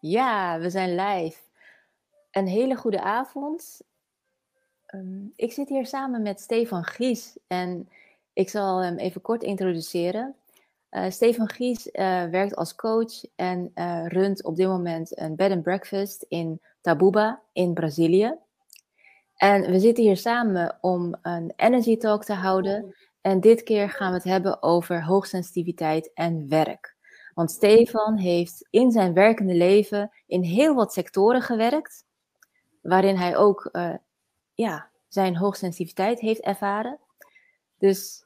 Ja, we zijn live. Een hele goede avond. Ehm, ik zit hier samen met Stefan Gies en ik zal hem even kort introduceren. Uh, Stefan Gies uh, werkt als coach en uh, runt op dit moment een bed and breakfast in Tabuba in Brazilië. En we zitten hier samen om een energy talk te houden. En dit keer gaan we het hebben over hoogsensitiviteit en werk. Want Stefan heeft in zijn werkende leven in heel wat sectoren gewerkt, waarin hij ook uh, ja, zijn hoogsensitiviteit heeft ervaren. Dus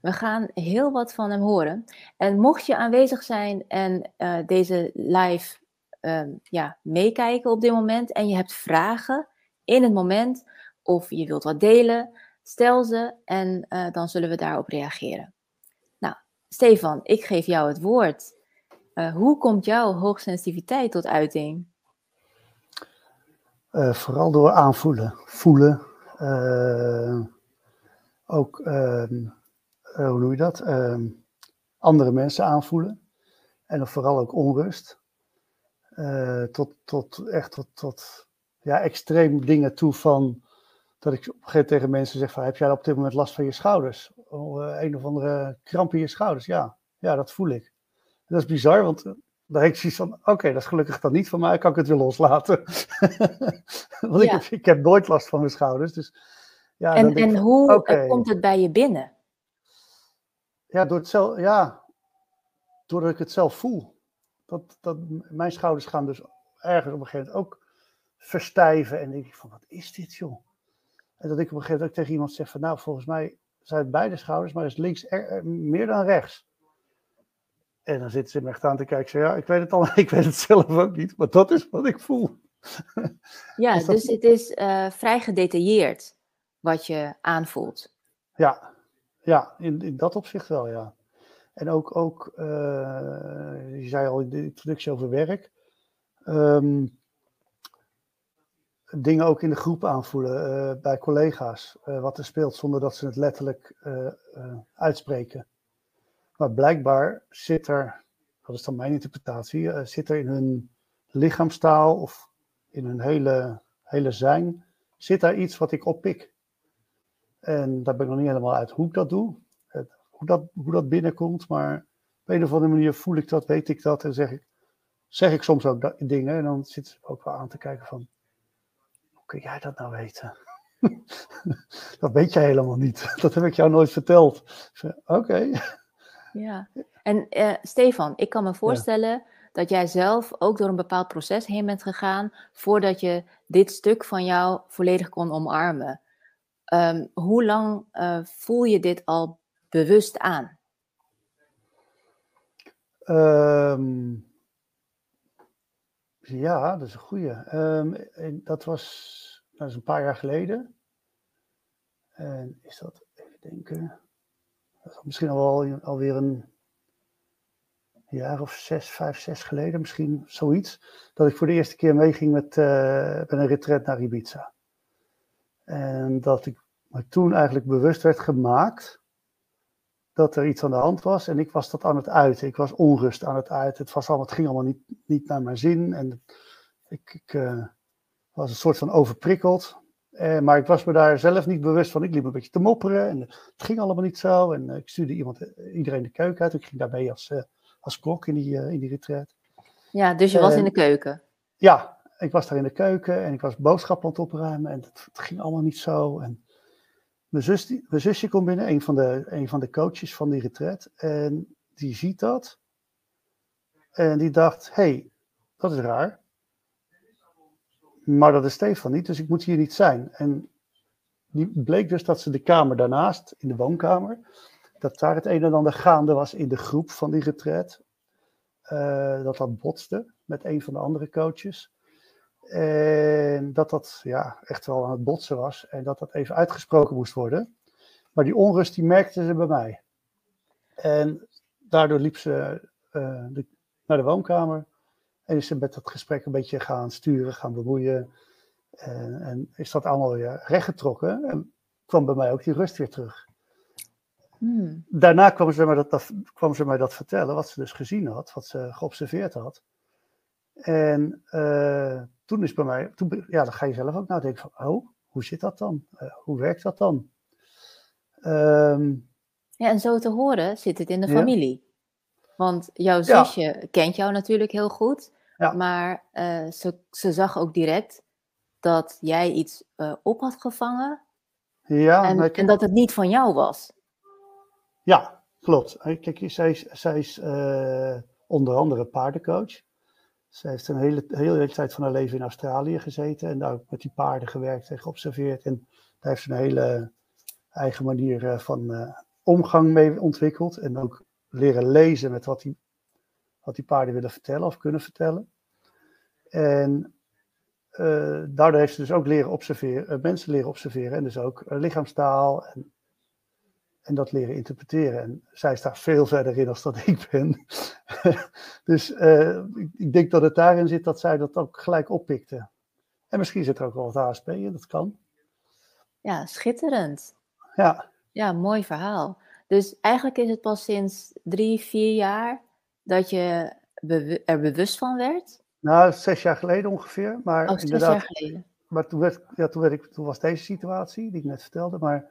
we gaan heel wat van hem horen. En mocht je aanwezig zijn en uh, deze live uh, ja, meekijken op dit moment en je hebt vragen in het moment of je wilt wat delen, stel ze en uh, dan zullen we daarop reageren. Nou, Stefan, ik geef jou het woord. Uh, hoe komt jouw hoogsensitiviteit tot uiting? Uh, vooral door aanvoelen, voelen. Uh, ook, ehm, hoe noem je dat? Ehm, andere mensen aanvoelen. En vooral ook onrust. tot, tot echt tot, tot ja, extreem dingen toe van dat ik op een gegeven moment tegen mensen zeg van, heb jij op dit moment last van je schouders? Oh, een of andere kramp in je schouders? Ja, ja, dat voel ik. Dat is bizar, want eh, dan heb ik zoiets van, oké, dat is gelukkig dan niet van mij, kan ik het weer loslaten. want ja. ik, heb, ik heb nooit last van mijn schouders. Dus, ja, en en van, hoe okay. komt het bij je binnen? Ja, door het zelf, ja, doordat ik het zelf voel. Dat, dat, mijn schouders gaan dus ergens op een gegeven moment ook verstijven. En denk ik van, wat is dit joh? En dat ik op een gegeven moment tegen iemand zeg van, nou, volgens mij zijn het beide schouders, maar is links er, meer dan rechts. En dan zitten ze me echt aan te kijken. Zeg, ja, ik weet het al, ik weet het zelf ook niet, maar dat is wat ik voel. Ja, dus, dus het is uh, vrij gedetailleerd wat je aanvoelt. Ja, ja in, in dat opzicht wel, ja. En ook, ook uh, je zei al in de introductie over werk. Um, dingen ook in de groep aanvoelen, uh, bij collega's, wat er speelt, zonder dat ze het letterlijk uitspreken. Maar blijkbaar zit er, dat is dan mijn interpretatie, uh, zit er in hun lichaamstaal of in hun hele, hele zijn, zit daar iets wat ik oppik. En daar ben ik nog niet helemaal uit hoe ik dat doe, hoe dat, hoe dat binnenkomt, maar op een of andere manier voel ik dat, weet ik dat en zeg ik, zeg ik soms ook dingen en dan zit ze ook wel aan te kijken van, hoe kun jij dat nou weten? dat weet jij helemaal niet. Dat heb ik jou nooit verteld. Oké. Ja, en uh, Stefan, ik kan me voorstellen ja. dat jij zelf ook door een bepaald proces heen bent gegaan voordat je dit stuk van jou volledig kon omarmen. Um, hoe lang uh, voel je dit al bewust aan? Um, ja, dat is een goede. Um, dat was dat is een paar jaar geleden. En is dat, even denken misschien alweer een jaar of zes, vijf, zes geleden, misschien zoiets, dat ik voor de eerste keer meeging met, uh, met een retret naar Ibiza. En dat ik me toen eigenlijk bewust werd gemaakt dat er iets aan de hand was en ik was dat aan het uiten. Ik was onrust aan het uiten. Het, was allemaal, het ging allemaal niet, niet naar mijn zin en ik, ik uh, was een soort van overprikkeld. Uh, maar ik was me daar zelf niet bewust van. Ik liep een beetje te mopperen en het ging allemaal niet zo. En uh, ik stuurde iemand, uh, iedereen de keuken uit. Ik ging daarbij als, als kok in die, in die retreat. Ja, dus je was in de keuken? Ja, ik was daar in de keuken en ik was boodschappen aan het opruimen. En het, het ging allemaal niet zo. En mijn, zus, die, mijn zusje komt binnen, een van, de, een van de coaches van die retreat. En die ziet dat. En die dacht, hé, hey, dat is raar. Maar dat is Stefan niet, dus ik moet hier niet zijn. En die bleek dus dat ze de kamer daarnaast, in de woonkamer, dat daar het een en ander gaande was in de groep van die retreat. Uh, dat dat botste met een van de andere coaches. En dat dat ja, echt wel aan het botsen was en dat dat even uitgesproken moest worden. Maar die onrust die merkte ze bij mij. En daardoor liep ze de, naar de woonkamer. En is ze met dat gesprek een beetje gaan sturen, gaan bemoeien. En, en is dat allemaal weer rechtgetrokken. En kwam bij mij ook die rust weer terug. Hmm. Daarna kwam ze, mij dat, kwam ze mij dat vertellen, wat ze dus gezien had, wat ze geobserveerd had. En uh, toen is bij mij, toen, ja, dan ga je zelf ook nadenken van, oh, hoe zit dat dan? Uh, hoe werkt dat dan? Um, ja, en zo te horen zit het in de familie. Want jouw zusje ja. kent jou natuurlijk heel goed, ja. maar uh, ze, ze zag ook direct dat jij iets op had gevangen ja, en, ik... en dat het niet van jou was. Ja, klopt. Kijk, zij is, zij is uh, onder andere paardencoach. Ze heeft een hele, hele tijd van haar leven in Australië gezeten en daar ook met die paarden gewerkt en geobserveerd. En daar heeft ze een hele eigen manier van omgang mee ontwikkeld. En ook leren lezen met wat die, wat die paarden willen vertellen of kunnen vertellen. En uh, daardoor heeft ze dus ook leren observeren, mensen leren observeren en dus ook lichaamstaal en en dat leren interpreteren. En zij is daar veel verder in dan dat ik ben. dus uh, ik, ik, denk dat het daarin zit dat zij dat ook gelijk oppikte. En misschien zit er ook wel wat ASP in, dat kan. Ja, schitterend. Ja. Ja, mooi verhaal. Dus eigenlijk is het pas sinds drie, vier jaar dat je er bewust van werd? Nou, zes jaar geleden ongeveer. Maar oh, zes jaar geleden. Maar toen, werd, ja, toen, werd ik, toen was deze situatie, die ik net vertelde. Maar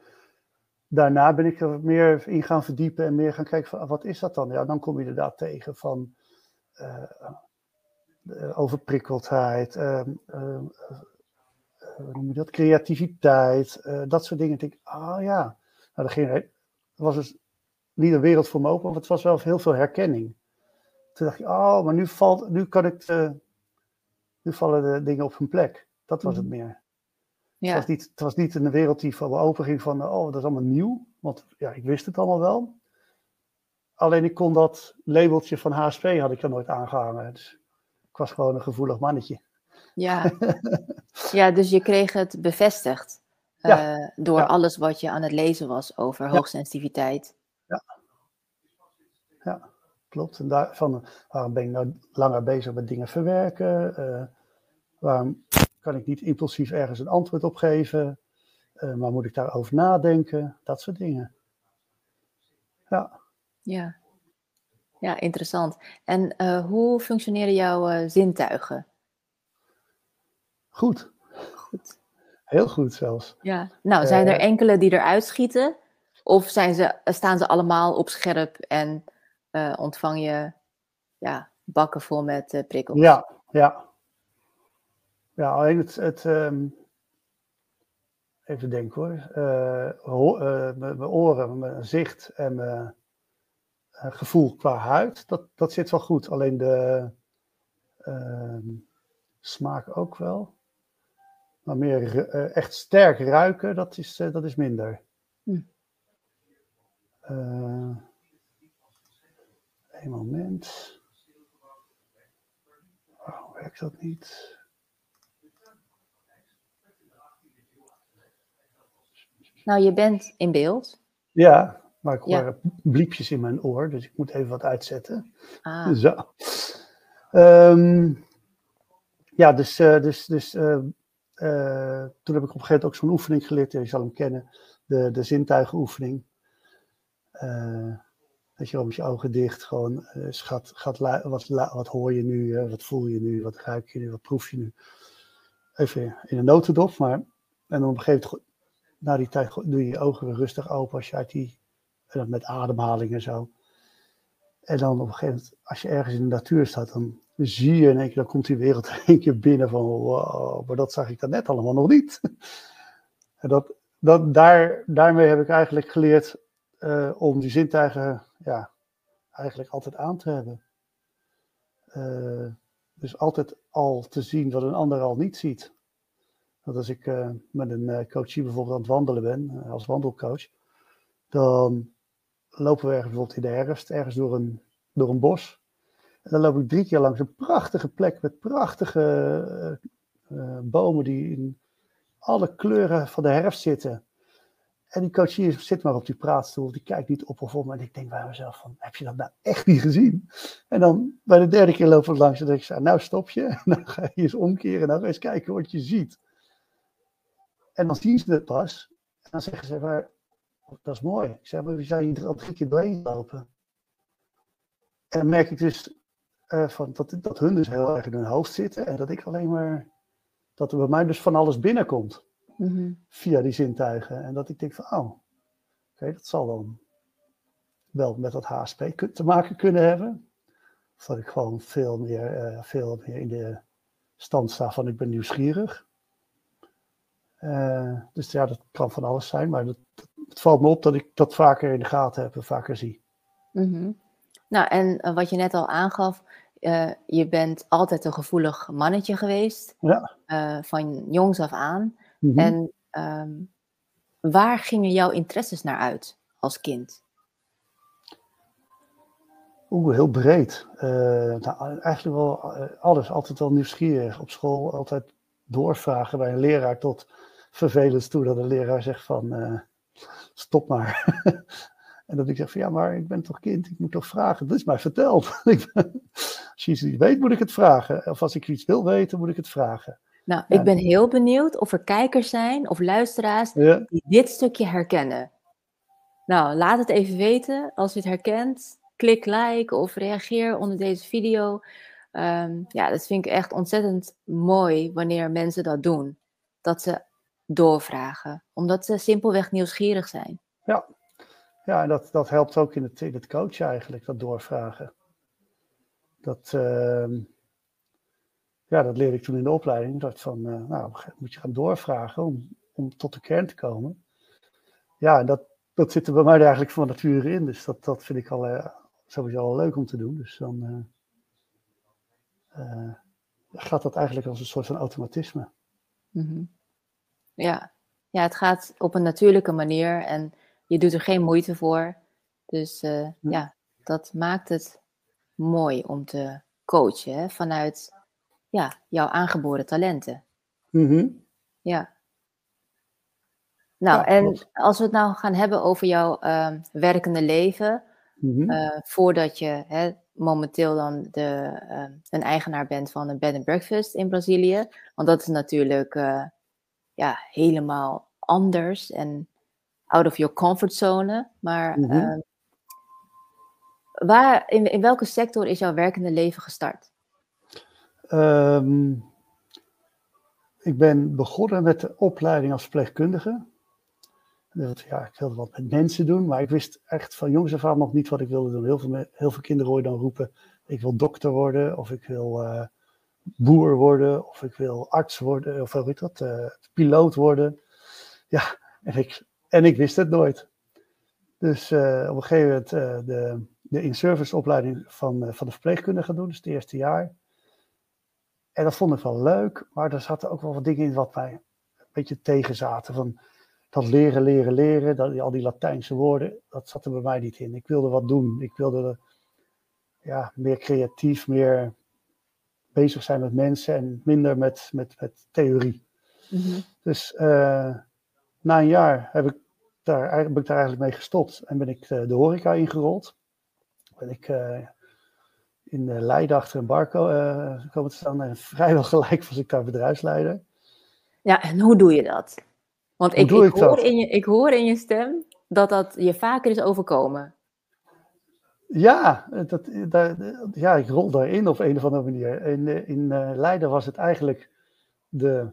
daarna ben ik er meer in gaan verdiepen en meer gaan kijken van wat is dat dan? Ja, dan kom je inderdaad tegen van uh, overprikkeldheid, uh, hoe noem je dat? creativiteit, dat soort dingen. Ik denk, ah ja, nou, ging, was dus niet een wereld voor me open, maar het was wel heel veel herkenning. Toen dacht ik, oh, maar nu, valt, nu kan ik, de, nu vallen de dingen op hun plek. Dat was het mhm. meer. Ja. Het, was niet, het was niet een wereld die van me open ging van, oh, dat is allemaal nieuw. Want ja, ik wist het allemaal wel. Alleen ik kon dat labeltje van HSP had ik er nooit aangehangen. Dus ik was gewoon een gevoelig mannetje. Ja, ja dus je kreeg het bevestigd. Ja. Uh, door ja. alles wat je aan het lezen was over hoogsensitiviteit. Ja. Ja, klopt. En daarvan, waarom ben ik nou langer bezig met dingen verwerken? Uh, waarom kan ik niet impulsief ergens een antwoord op geven? Uh, maar moet ik daarover nadenken? Dat soort dingen. Ja. Ja, ja interessant. En uh, hoe functioneren jouw zintuigen? Goed. Goed. Heel goed zelfs. Ja. Nou, zijn er enkele die eruit schieten? Of zijn ze, staan ze allemaal op scherp en ontvang je ja, bakken vol met prikkels? Ja, ja. Ja, alleen het, het um, even denken hoor, uh, ho uh, mijn oren, mijn zicht en mijn uh, gevoel qua huid, dat, dat zit wel goed. Alleen de ehm, smaak ook wel. Maar meer echt sterk ruiken, dat is, dat is minder. Hm. Een moment. Waarom werkt dat niet? Nou, je bent in beeld. Ja, maar ik hoor bliepjes in mijn oor, dus ik moet even wat uitzetten. Ah. Zo. Um, ja, dus, uh, dus, dus uh, uh, toen heb ik op een gegeven moment ook zo'n oefening geleerd, je zal hem kennen, de, de zintuigenoefening. Dat je met je ogen dicht gewoon gaat, gaat wat, wat hoor je nu, wat voel je nu, wat ruik je nu, wat proef je nu. Even in een notendop, maar en dan op een gegeven moment na die tijd doe je je ogen weer rustig open als je uit die, met ademhaling en zo. En dan op een gegeven moment, als je ergens in de natuur staat, dan zie je in één keer, dan komt die wereld in één keer binnen van, wow, maar dat zag ik dan net allemaal nog niet. En dat, dat, daar, daarmee heb ik eigenlijk geleerd uh, om die zintuigen, ja, eigenlijk altijd aan te hebben. Uh, dus altijd al te zien wat een ander al niet ziet. Dat als ik uh, met een coachie bijvoorbeeld aan het wandelen ben, als wandelcoach, dan lopen we ergens bijvoorbeeld in de herfst, ergens door een, door een bos. En dan loop ik drie keer langs een prachtige plek met prachtige bomen die in alle kleuren van de herfst zitten. En die coachie zit maar op die praatstoel, die kijkt niet op of om. En ik denk bij mezelf van, heb je dat nou echt niet gezien? En dan bij de derde keer lopen we langs en denk ik, nou stop je. Dan ga je eens omkeren en dan ga eens kijken wat je ziet. En dan zien ze het pas. En dan zeggen ze, maar, dat is mooi. Ik zeg, maar we zijn hier al drie keer doorheen lopen. En dan merk ik dus eh, van dat, dat hun dus heel erg in hun hoofd zitten en dat ik alleen maar, dat er bij mij dus van alles binnenkomt Mhm. via die zintuigen. En dat ik denk van, oh, oké, dat zal dan wel met dat HSP te maken kunnen hebben. Of dat ik gewoon veel meer, eh, veel meer in de stand sta van ik ben nieuwsgierig. Eh, dus ja, dat kan van alles zijn, maar dat, het valt me op dat ik dat vaker in de gaten heb en vaker zie. Mhm. Nou, en eh, wat je net al aangaf, je bent altijd een gevoelig mannetje geweest, Ja. van jongs af aan. Mhm. En ehm, waar gingen jouw interesses naar uit als kind? Oeh, heel breed. Eh, nou, eigenlijk wel eh, alles. Altijd wel nieuwsgierig. Op school altijd doorvragen bij een leraar tot vervelend toe dat de leraar zegt van eh, stop maar. en dat ik zeg van ja, maar ik ben toch kind, ik moet toch vragen. Dat is mij verteld. Als je iets niet weet, moet ik het vragen. Of als ik iets wil weten, moet ik het vragen. Nou, ik ben heel benieuwd of er kijkers zijn of luisteraars Ja, die dit stukje herkennen. Nou, laat het even weten als je het herkent. Klik like of reageer onder deze video. Ehm, ja, dat vind ik echt ontzettend mooi wanneer mensen dat doen. Dat ze doorvragen, omdat ze simpelweg nieuwsgierig zijn. ja. ja en dat, dat helpt ook in het, in het coachen eigenlijk, dat doorvragen. Dat, ehm, ja, dat leerde ik toen in de opleiding. Dat van, eh, nou, moet je gaan doorvragen om, om tot de kern te komen. Ja, en dat, dat zit er bij mij eigenlijk van nature in. Dus dat, dat vind ik al eh, sowieso al leuk om te doen. Dus dan eh, gaat dat eigenlijk als een soort van automatisme. Mhm. Ja. ja, het gaat op een natuurlijke manier en je doet er geen moeite voor. Dus Hm. ja, dat maakt het mooi om te coachen hè, vanuit ja, jouw aangeboren talenten. Mhm. Ja. Nou, Ja, en als we het nou gaan hebben over jouw ehm, werkende leven, Mhm. eh, voordat je hè, momenteel dan de, ehm, een eigenaar bent van een bed and breakfast in Brazilië, want dat is natuurlijk eh, ja, helemaal anders en out of your comfort zone. Maar Mhm. ehm, waar, in, in welke sector is jouw werkende leven gestart? Ehm, ik ben begonnen met de opleiding als verpleegkundige. Ja, ik wilde wat met mensen doen, maar ik wist echt van jongs af aan nog niet wat ik wilde doen. Heel veel, heel veel kinderen hoor je dan roepen, ik wil dokter worden, of ik wil eh, boer worden, of ik wil arts worden, of hoe heet dat, eh, piloot worden. Ja, en ik, en ik wist het nooit. Dus eh, op een gegeven moment de, de in-service opleiding van, van de verpleegkundige gaan doen, dus het eerste jaar. En dat vond ik wel leuk, maar er zaten ook wel wat dingen in wat mij een beetje tegen zaten. Van dat leren, leren, leren, dat, al die Latijnse woorden, dat zat er bij mij niet in. Ik wilde wat doen. Ik wilde ja, meer creatief, meer bezig zijn met mensen en minder met, met, met theorie. Dus eh, na een jaar heb ik, daar, eigenlijk- ben ik daar eigenlijk mee gestopt en ben ik de, de horeca ingerold. Ben ik eh, in eh, Leiden achter een bar eh, komen te staan en vrijwel gelijk was ik daar bedrijfsleider. Ja, en hoe doe je dat? Want ik, ik, ik hoor dat? in je, ik hoor in je stem dat dat je vaker is overkomen. Ja, dat, daar, ja, ik rol daarin op een of andere manier. In, eh, in eh, Leiden was het eigenlijk de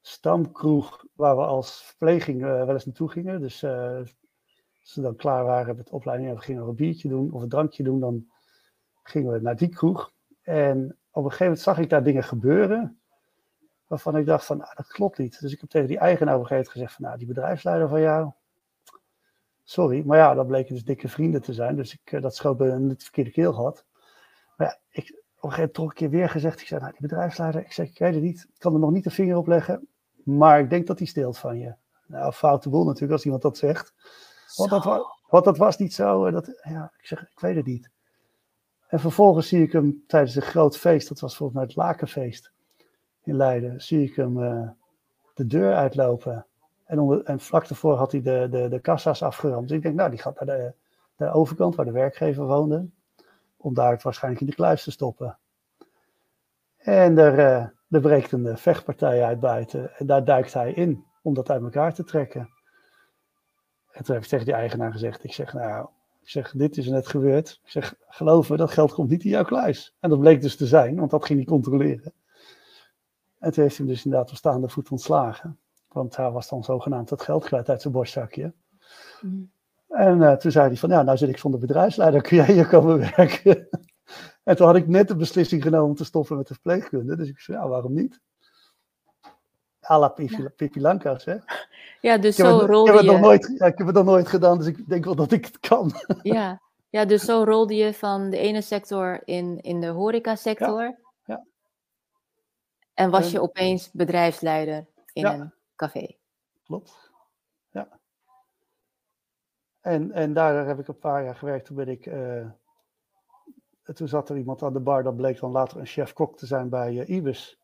stamkroeg waar we als verpleging eh, wel eens naartoe gingen. Dus eh, als we dan klaar waren met de opleiding en we gingen nog een biertje doen of een drankje doen, dan gingen we naar die kroeg. En op een gegeven moment zag ik daar dingen gebeuren waarvan ik dacht van, nou, dat klopt niet. Dus ik heb tegen die eigenaar op een gegeven moment gezegd van, nou, die bedrijfsleider van jou, sorry. Maar ja, dat bleken dus dikke vrienden te zijn. Dus ik, eh, dat schoot me in het verkeerde keel gehad. Maar ja, ik, op een gegeven moment toch een keer weer gezegd. Ik zei, nou, die bedrijfsleider, ik zeg, ik weet het niet. Ik kan er nog niet de vinger op leggen. Maar ik denk dat hij steelt van je. Nou, foute boel natuurlijk als iemand dat zegt. Want dat, Zo. wa- want dat was niet zo. en Dat, ja, ik zeg, ik weet het niet. En vervolgens zie ik hem tijdens een groot feest. Dat was volgens mij het Lakenfeest in Leiden. Zie ik hem eh, de deur uitlopen. En, en vlak daarvoor had hij de, de, de kassa's afgeramd. Dus ik denk, nou, die gaat naar de, de overkant waar de werkgever woonde. Om daar het waarschijnlijk in de kluis te stoppen. En er, eh, er breekt een eh, vechtpartij uit buiten. En daar duikt hij in om dat uit elkaar te trekken. En toen heb ik tegen die eigenaar gezegd: Ik zeg, nou, Ik zeg, dit is net gebeurd. Ik zeg, geloof me, dat geld komt niet in jouw kluis. En dat bleek dus te zijn, want dat ging hij controleren. En toen heeft hij hem dus inderdaad op staande voet ontslagen. Want hij was dan zogenaamd het geld kwijt uit zijn borstzakje. Mm. En uh, toen zei hij van, ja, nou zit ik zonder bedrijfsleider, kun jij hier komen werken? en toen had ik net de beslissing genomen om te stoppen met de verpleegkunde. Dus ik zei, ja, waarom niet? A la Lankas, hè? Ja, dus zo rolde ik heb je... Nog nooit, ja, ik heb het nog nooit gedaan, dus ik denk wel dat ik het kan. ja. ja, dus zo rolde je van de ene sector in, in de horecasector. Ja. ja. En was je opeens bedrijfsleider in een café. Klopt, ja. En, en daar heb ik een paar jaar gewerkt. Toen ben ik... Uh, toen zat er iemand aan de bar, dat bleek dan later een chef-kok te zijn bij uh, Ibis.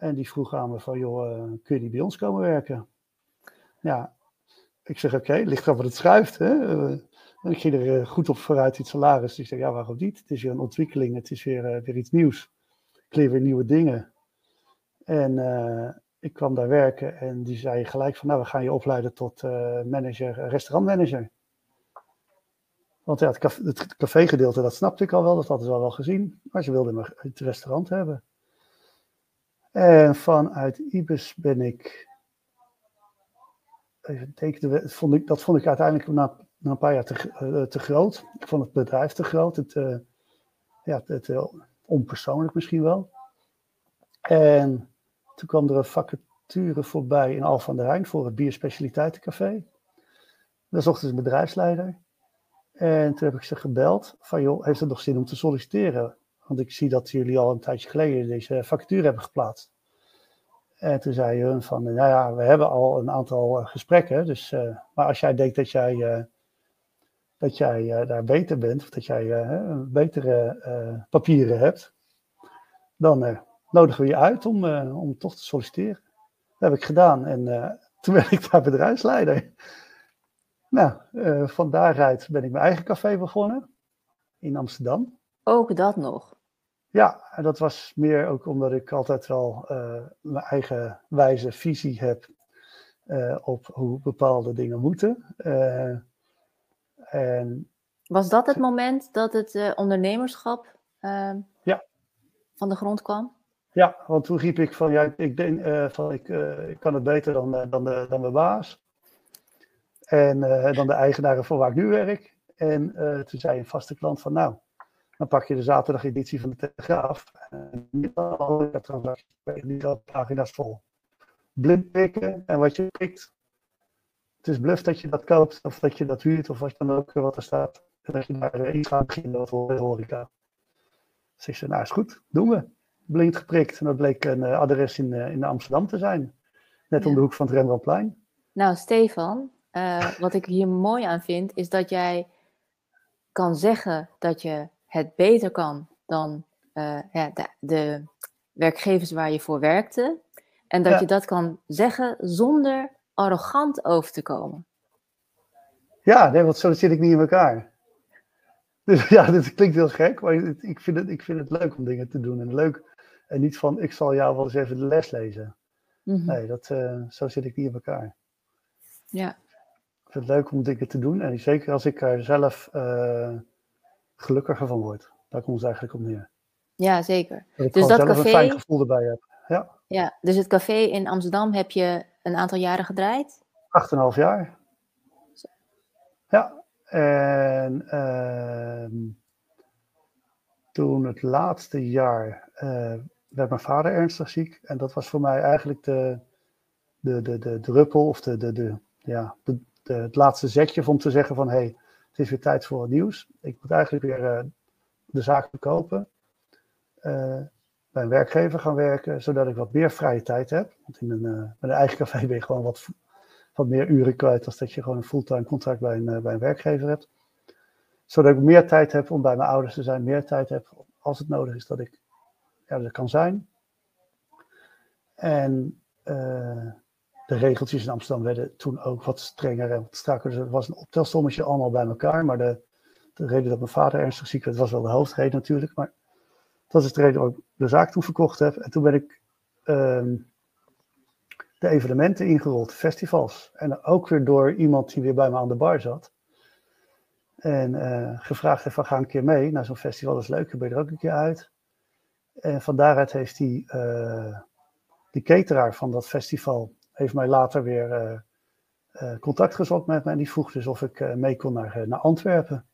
En die vroeg aan me van, joh, uh, kun je niet bij ons komen werken? Ja, ik zeg, oké, okay, ligt er wat het schuift. Hè? en ik ging er goed op vooruit, iets salaris. Dus ik zeg, ja, waarom niet? Het is weer een ontwikkeling, het is weer, weer iets nieuws. Ik leer weer nieuwe dingen. En ik kwam daar werken en die zei gelijk van, nou, we gaan je opleiden tot uh, manager, restaurantmanager. Want ja, het, café, het cafégedeelte, dat snapte ik al wel, dat hadden ze al wel gezien. Maar ze wilden het restaurant hebben. En vanuit Ibis ben ik, even denken, vond ik, dat vond ik uiteindelijk na, een paar jaar te, uh, te, groot. Ik vond het bedrijf te groot, het, uh, ja, het, het onpersoonlijk misschien wel. En toen kwam er een vacature voorbij in Alphen aan de Rijn voor het Bierspecialiteitencafé. Daar zochten ze een bedrijfsleider. En toen heb ik ze gebeld van, joh, heeft het nog zin om te solliciteren? Want ik zie dat jullie al een tijdje geleden deze vacature hebben geplaatst. En toen zei hun van, nou ja, we hebben al een aantal eh, gesprekken. Dus, uh, maar als jij denkt dat jij, uh, dat jij daar beter bent, of dat jij betere papieren hebt, dan nodigen we je uit om, om toch te solliciteren. Dat heb ik gedaan en toen ben ik daar bedrijfsleider. Nou, van daaruit ben ik mijn eigen café begonnen in Amsterdam. Ook dat nog? Ja, en dat was meer ook omdat ik altijd wel mijn eigen wijze visie heb op hoe bepaalde dingen moeten. en, was dat het moment dat het ondernemerschap ja. van de grond kwam? Ja, want toen riep ik van, ja, ik denk van, ik, ik kan het beter dan, dan, de, dan mijn baas. En dan de eigenaren van waar ik nu werk. En toen zei een vaste klant van, nou, dan pak je de zaterdageditie van de Telegraaf. En niet alle transacties, niet alle pagina's vol. Blind pikken en wat je pikt. Het is bluff dat je dat koopt, of dat je dat huurt, of wat dan ook, wat er staat. En dat je daar iets gaat beginnen, wat horeca. Dus ik zei, nou is goed, doen we blind geprikt. En dat bleek een uh, adres in, uh, in Amsterdam te zijn. Net om de hoek van het Rembrandtplein. Nou, Stefan, uh, wat ik hier mooi aan vind, is dat jij kan zeggen dat je het beter kan dan ja, de, de, werkgevers waar je voor werkte. En dat ja. je dat kan zeggen zonder arrogant over te komen. Ja, nee, want zo zit ik niet in elkaar. Dus ja, dit klinkt heel gek, maar ik vind, het, ik vind het leuk om dingen te doen. En leuk en niet van, ik zal jou wel eens even de les lezen. Mm-hmm. Nee, dat, uh, zo zit ik niet in elkaar. Ja. Ik vind het leuk om dingen te doen. En zeker als ik er zelf uh, gelukkiger van word. Daar komt het eigenlijk op neer. Ja, zeker. Dat ik dus dat café... een fijn gevoel erbij heb. Ja. ja, dus het café in Amsterdam heb je een aantal jaren gedraaid? Acht en een half jaar. Zo. Ja, en uh, toen het laatste jaar uh, werd mijn vader ernstig ziek. En dat was voor mij eigenlijk de, de, de, de druppel of de, de, de, ja, de, de, het laatste zetje om te zeggen van hé, hey, het is weer tijd voor wat nieuws. Ik moet eigenlijk weer uh, de zaak verkopen. Uh, bij een werkgever gaan werken, zodat ik wat meer vrije tijd heb. Want in een, met een eigen café ben je gewoon wat, wat meer uren kwijt als dat je gewoon een fulltime contract bij een, bij een werkgever hebt. Zodat ik meer tijd heb om bij mijn ouders te zijn, meer tijd heb als het nodig is dat ik dat kan zijn. En de regeltjes in Amsterdam werden toen ook wat strenger en wat strakker. Dus er was een optelsommetje allemaal bij elkaar. Maar de, de reden dat mijn vader ernstig ziek werd, was wel de hoofdreden natuurlijk. Maar dat is de reden waarom ik de zaak toen verkocht heb. En toen ben ik uh, de evenementen ingerold, festivals. En ook weer door iemand die weer bij me aan de bar zat. En gevraagd heeft van ga een keer mee naar zo'n festival, dat is leuk, ben je er ook een keer uit. En van daaruit heeft hij, die cateraar van dat festival, heeft mij later weer contact gezocht met me. En die vroeg dus of ik mee kon naar, naar Antwerpen.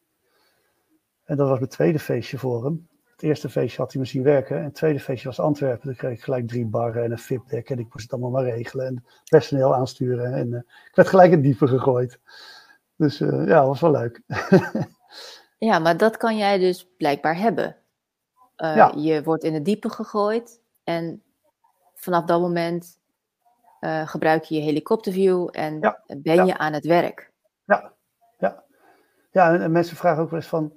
En dat was mijn tweede feestje voor hem. Het eerste feestje had hij me zien werken. En het tweede feestje was Antwerpen. Dan kreeg ik gelijk drie barren en een VIP-deck. En ik moest het allemaal maar regelen. En personeel aansturen. En uh, ik werd gelijk in diepe gegooid. Dus uh, ja, dat was wel leuk. ja, maar dat kan jij dus blijkbaar hebben. Uh, ja. Je wordt in het diepe gegooid. En vanaf dat moment gebruik je je helikopterview. En ja. ben je aan het werk. Ja, ja. ja en mensen vragen ook wel eens van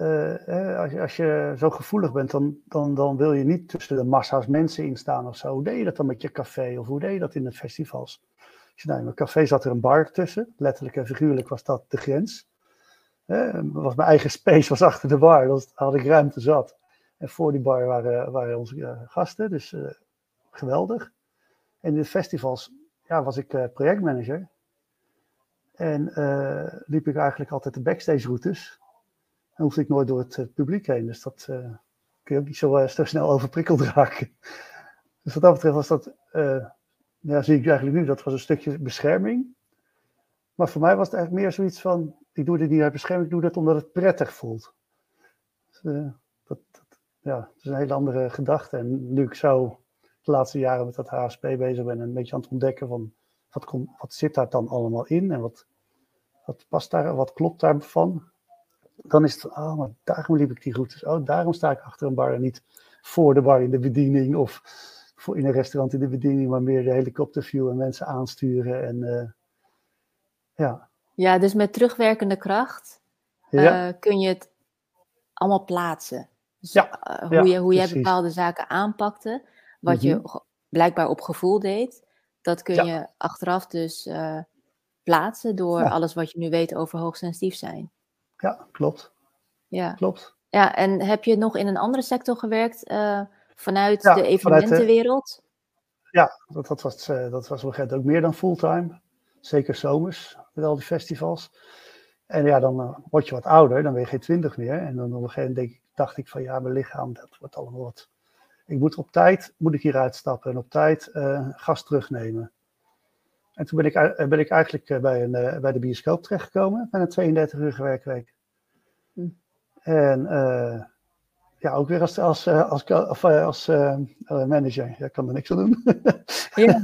uh, als, je, als, je, zo gevoelig bent, dan, dan, dan wil je niet tussen de massa's mensen instaan of zo. Hoe deed je dat dan met je café of hoe deed je dat in de festivals? Als je, nou, in mijn café zat er een bar tussen, letterlijk en figuurlijk was dat de grens. Uh, was mijn eigen space was achter de bar, dan had ik ruimte zat. En voor die bar waren, waren onze uh, gasten, dus geweldig. En in de festivals ja, was ik projectmanager. En liep ik eigenlijk altijd de backstage routes dan hoefde ik nooit door het, eh, publiek heen. Dus dat kun je ook niet zo, snel overprikkeld raken. Dus wat dat betreft was dat, ja, zie ik eigenlijk nu, dat was een stukje bescherming. Maar voor mij was het eigenlijk meer zoiets van, ik doe dit niet uit bescherming, ik doe dat omdat het prettig voelt. Dus, dat, ja, is een hele andere gedachte. En nu ik zo de laatste jaren met dat HSP bezig ben en een beetje aan het ontdekken van, wat, kom, wat zit daar dan allemaal in en wat, wat past daar, wat klopt daarvan? dan is het, oh, maar daarom liep ik die routes. Oh, daarom sta ik achter een bar en niet voor de bar in de bediening of voor in een restaurant in de bediening, maar meer de helikopterview en mensen aansturen. En, uh, ja. ja, dus met terugwerkende kracht uh, kun je het allemaal plaatsen. Dus, ja, uh, hoe, ja, je, hoe jij bepaalde zaken aanpakte, wat mm -hmm. je blijkbaar op gevoel deed, dat kun ja. je achteraf dus plaatsen door alles wat je nu weet over hoogsensitief zijn. Ja, klopt. Ja. Klopt. Ja, en heb je nog in een andere sector gewerkt uh, vanuit ja, de evenementenwereld? Vanuit de, ja, dat, dat, was, uh, dat was op een gegeven moment ook meer dan fulltime. Zeker zomers, met al die festivals. En ja, dan uh, word je wat ouder, dan ben je geen twintig meer. En dan op een gegeven moment denk, dacht ik van ja, mijn lichaam, dat wordt allemaal wat. Ik moet op tijd, moet ik hier uitstappen en op tijd gas terugnemen. En toen ben ik, eh, ben ik eigenlijk eh, bij, een, bij de bioscoop terechtgekomen, bij een 32 uur werkweek. Hm. En uh, ja, ook weer als, als, als, als, als uh, manager. Ja, ik kan er niks aan doen. ja.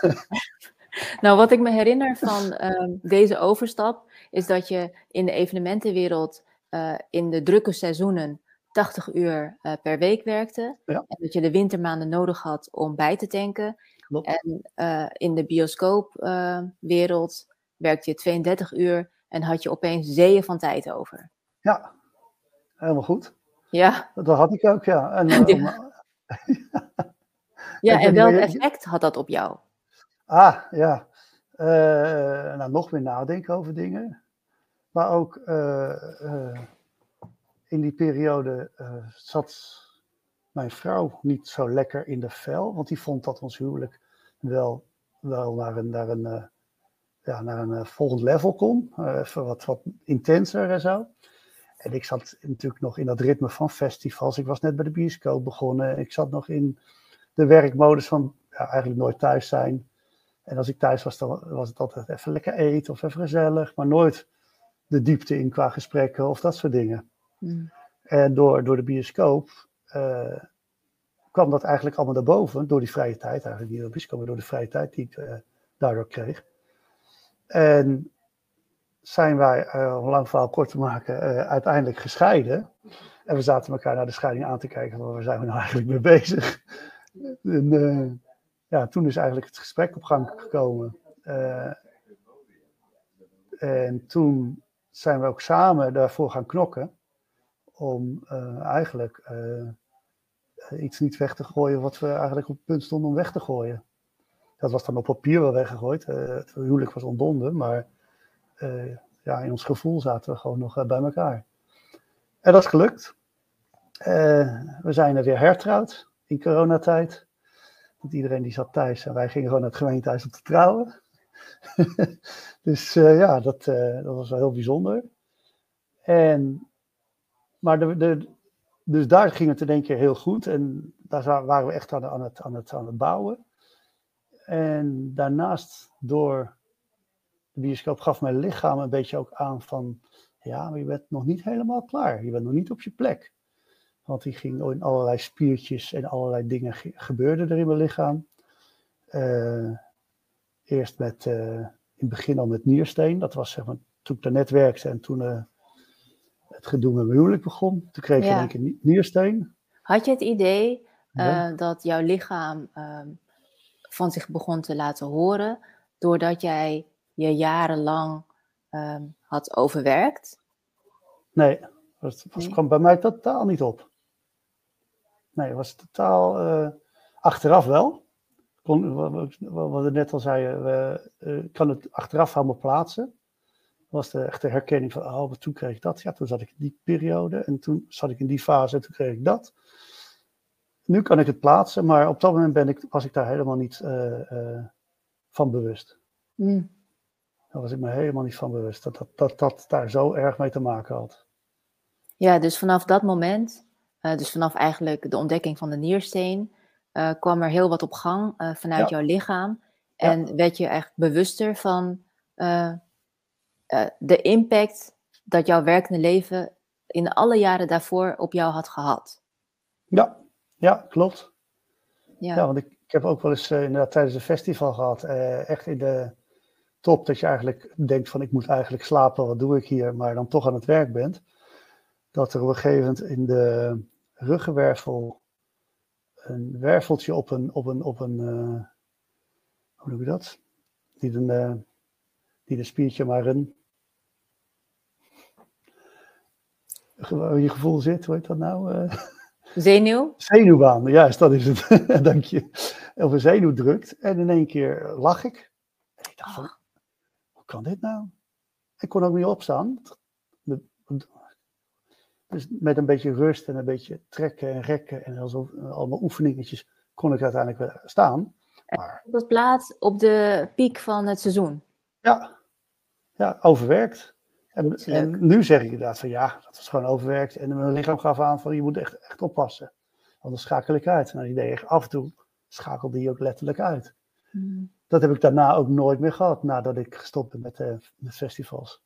nou, wat ik me herinner van uh, deze overstap, is dat je in de evenementenwereld in de drukke seizoenen 80 uur per week werkte. Ja. En dat je de wintermaanden nodig had om bij te tanken. En uh, in de bioscoopwereld uh, werkte je 32 uur en had je opeens zeeën van tijd over. Ja, helemaal goed. Ja. Dat had ik ook, ja. En, ja. ja, en welk effect had dat op jou? Ah, ja. nou, nog meer nadenken over dingen. Maar ook in die periode zat mijn vrouw niet zo lekker in de vel, want die vond dat ons huwelijk wel, wel naar een, naar een, uh, ja, naar een uh, volgend level kon. Even wat, wat intenser en zo. En ik zat natuurlijk nog in dat ritme van festivals. Ik was net bij de bioscoop begonnen. Ik zat nog in de werkmodus van ja, eigenlijk nooit thuis zijn. En als ik thuis was, dan was het altijd even lekker eten of even gezellig. Maar nooit de diepte in qua gesprekken of dat soort dingen. Mm. En door, door de bioscoop kwam dat eigenlijk allemaal naar boven door die vrije tijd. Eigenlijk door de maar door de vrije tijd die ik uh, daardoor kreeg. En zijn wij, uh, om lang verhaal kort te maken, uiteindelijk gescheiden. En we zaten elkaar naar de scheiding aan te kijken waar zijn we nou eigenlijk mee bezig. ja, toen is eigenlijk het gesprek op gang gekomen. en toen zijn we ook samen daarvoor gaan knokken om eigenlijk iets niet weg te gooien wat we eigenlijk op het punt stonden om weg te gooien. Dat was dan op papier wel weggegooid. Uh, het huwelijk was ontbonden, maar ja, in ons gevoel zaten we gewoon nog bij elkaar. En dat is gelukt. we zijn er weer hertrouwd in coronatijd. Want iedereen die zat thuis en wij gingen gewoon naar het gemeentehuis om te trouwen. dus ja, dat, dat was wel heel bijzonder. En, maar de, de, dus daar ging het in één keer heel goed. En daar waren we echt aan, aan, het, aan, het, aan het bouwen. En daarnaast door de bioscoop gaf mijn lichaam een beetje ook aan van, ja, maar je bent nog niet helemaal klaar. Je bent nog niet op je plek. Want die ging in allerlei spiertjes en allerlei dingen gebeurden er in mijn lichaam. Uh, eerst met, uh, in het begin al met niersteen. Dat was zeg maar toen ik daar net werkte en toen uh, het gedoe met mijn huwelijk begon. Toen kreeg je ja. een niersteen. Had je het idee ja. dat jouw lichaam ehm, van zich begon te laten horen doordat jij je jarenlang um, had overwerkt? Nee, dat, was, kwam bij mij totaal niet op. Nee, het was totaal uh, achteraf wel. Kon, wat, we net al zeiden, we, uh, kan het achteraf allemaal plaatsen. Was de echte herkenning van, oh, toen kreeg ik dat. Ja, toen zat ik in die periode en toen zat ik in die fase en toen kreeg ik dat. Nu kan ik het plaatsen, maar op dat moment ben ik, was ik daar helemaal niet uh, van bewust. Mm. Daar was ik me helemaal niet van bewust dat dat, dat dat daar zo erg mee te maken had. Ja, dus vanaf dat moment, uh, dus vanaf eigenlijk de ontdekking van de niersteen, kwam er heel wat op gang vanuit ja. jouw lichaam. En ja. werd je echt bewuster van de impact dat jouw werkende leven in alle jaren daarvoor op jou had gehad. Ja, ja klopt. Ja, ja want ik, ik heb ook wel eens inderdaad tijdens een festival gehad, echt in de top dat je eigenlijk denkt van ik moet eigenlijk slapen, wat doe ik hier, maar dan toch aan het werk bent. Dat er op een gegeven moment in de ruggenwervel een werveltje op een, op een, op een hoe noem je dat? Niet een, niet een spiertje, maar een, je gevoel zit, hoe heet dat nou? Uh, Zenuw? Zenuwbaan, juist, dat is het. Dank je. Of een zenuw drukt en in één keer lach ik. En ik dacht van, kan dit nou? Ik kon ook niet opstaan. Dus met een beetje rust en een beetje trekken en rekken en zo, allemaal oefeningetjes kon ik uiteindelijk weer staan. Maar... Dat plaats op de piek van het seizoen? Ja, ja overwerkt. En, en, nu zeg ik inderdaad van ja, dat was gewoon overwerkt. En mijn lichaam gaf aan van je moet echt, echt oppassen. Anders schakel ik uit. Nou, die deed af en toe schakelde die ook letterlijk uit. Hmm dat heb ik daarna ook nooit meer gehad. Nadat ik gestopt ben met, uh, met festivals.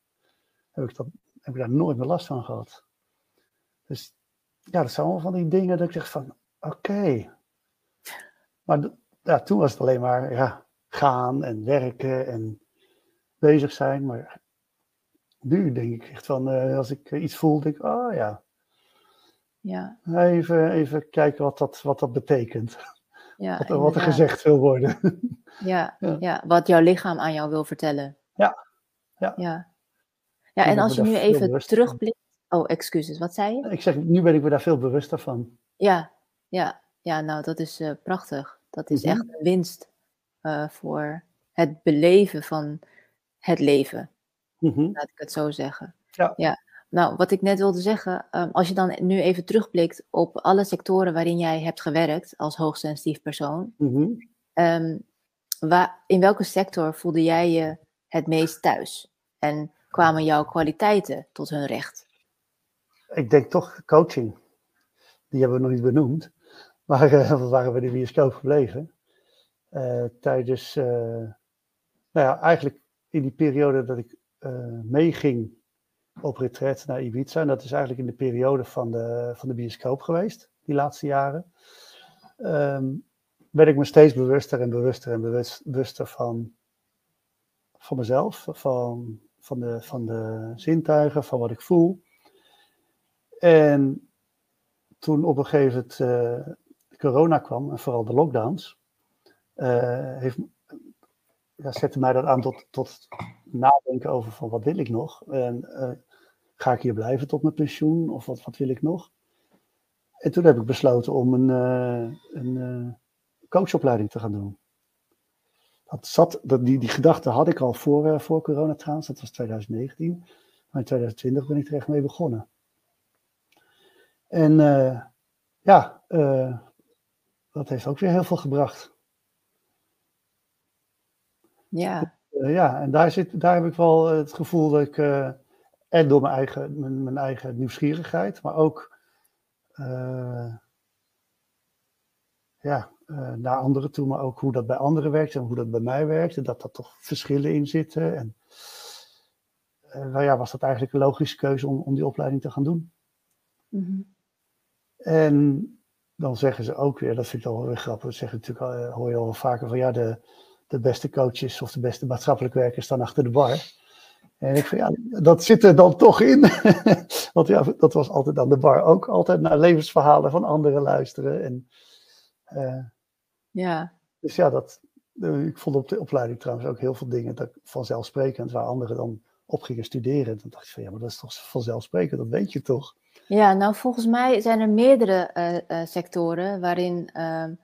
Heb ik, dat, heb ik daar nooit meer last van gehad. Dus ja, dat zijn allemaal van die dingen dat ik zeg van, oké. Maar ja, toen was het alleen maar ja, gaan en werken en bezig zijn. Maar nu denk ik echt van, uh, als ik iets voel, denk ik, oh ja. Ja. Even, even kijken wat dat, wat dat betekent. Ja, wat, wat, er gezegd wil worden. Ja, ja, ja. wat jouw lichaam aan jou wil vertellen. Ja. Ja, ja. ja en als je nu even terugblikt. Oh, excuses, wat zei je? Ik zeg, nu ben ik me daar veel bewuster van. Ja, ja, ja nou dat is uh, prachtig. Dat is mm -hmm. echt een winst uh, voor het beleven van het leven. Mm -hmm. Laat ik het zo zeggen. Ja. ja. Nou, wat ik net wilde zeggen, um, als je dan nu even terugblikt op alle sectoren waarin jij hebt gewerkt als hoogsensitief persoon, mm -hmm. um, waar, in welke sector voelde jij je het meest thuis? En kwamen jouw kwaliteiten tot hun recht? Ik denk toch coaching. Die hebben we nog niet benoemd. Maar uh, we waren bij de bioscoop gebleven. Uh, tijdens, uh, nou ja, eigenlijk in die periode dat ik meeging op retreat naar Ibiza. En dat is eigenlijk in de periode van de, van de bioscoop geweest, die laatste jaren. Um, werd ik me steeds bewuster en bewuster en bewuster van, van mezelf, van, van, de, van de zintuigen, van wat ik voel. En toen op een gegeven moment uh, corona kwam, en vooral de lockdowns, uh, heeft, ja, zette mij dat aan tot, tot nadenken over van wat wil ik nog? En uh, ga ik hier blijven tot mijn pensioen? Of wat, wat wil ik nog? En toen heb ik besloten om een, een coachopleiding te gaan doen. Dat zat, dat, die, die gedachte had ik al voor, voor corona trouwens, dat was 2019. Maar in 2020 ben ik er echt mee begonnen. En ja, dat heeft ook weer heel veel gebracht. Ja. ja, en daar, zit, daar heb ik wel het gevoel dat ik en door mijn eigen, mijn, mijn eigen nieuwsgierigheid, maar ook ja, naar anderen toe, maar ook hoe dat bij anderen werkt en hoe dat bij mij werkt. En dat er toch verschillen in zitten. En nou ja, was dat eigenlijk een logische keuze om, om die opleiding te gaan doen. Mm -hmm. En dan zeggen ze ook weer, dat vind ik wel weer grappig, dat zeggen natuurlijk, hoor je al vaker van ja, de, de beste coaches of de beste maatschappelijk werkers staan achter de bar. En ik van ja, dat zit er dan toch in. Want ja, dat was altijd aan de bar ook altijd naar levensverhalen van anderen luisteren. En, uh, ja. Dus ja, dat, uh, ik vond op de opleiding trouwens ook heel veel dingen dat vanzelfsprekend, waar anderen dan op gingen studeren. Dan dacht ik van ja, maar dat is toch vanzelfsprekend, dat weet je toch. Ja, nou volgens mij zijn er meerdere uh, sectoren waarin ehm,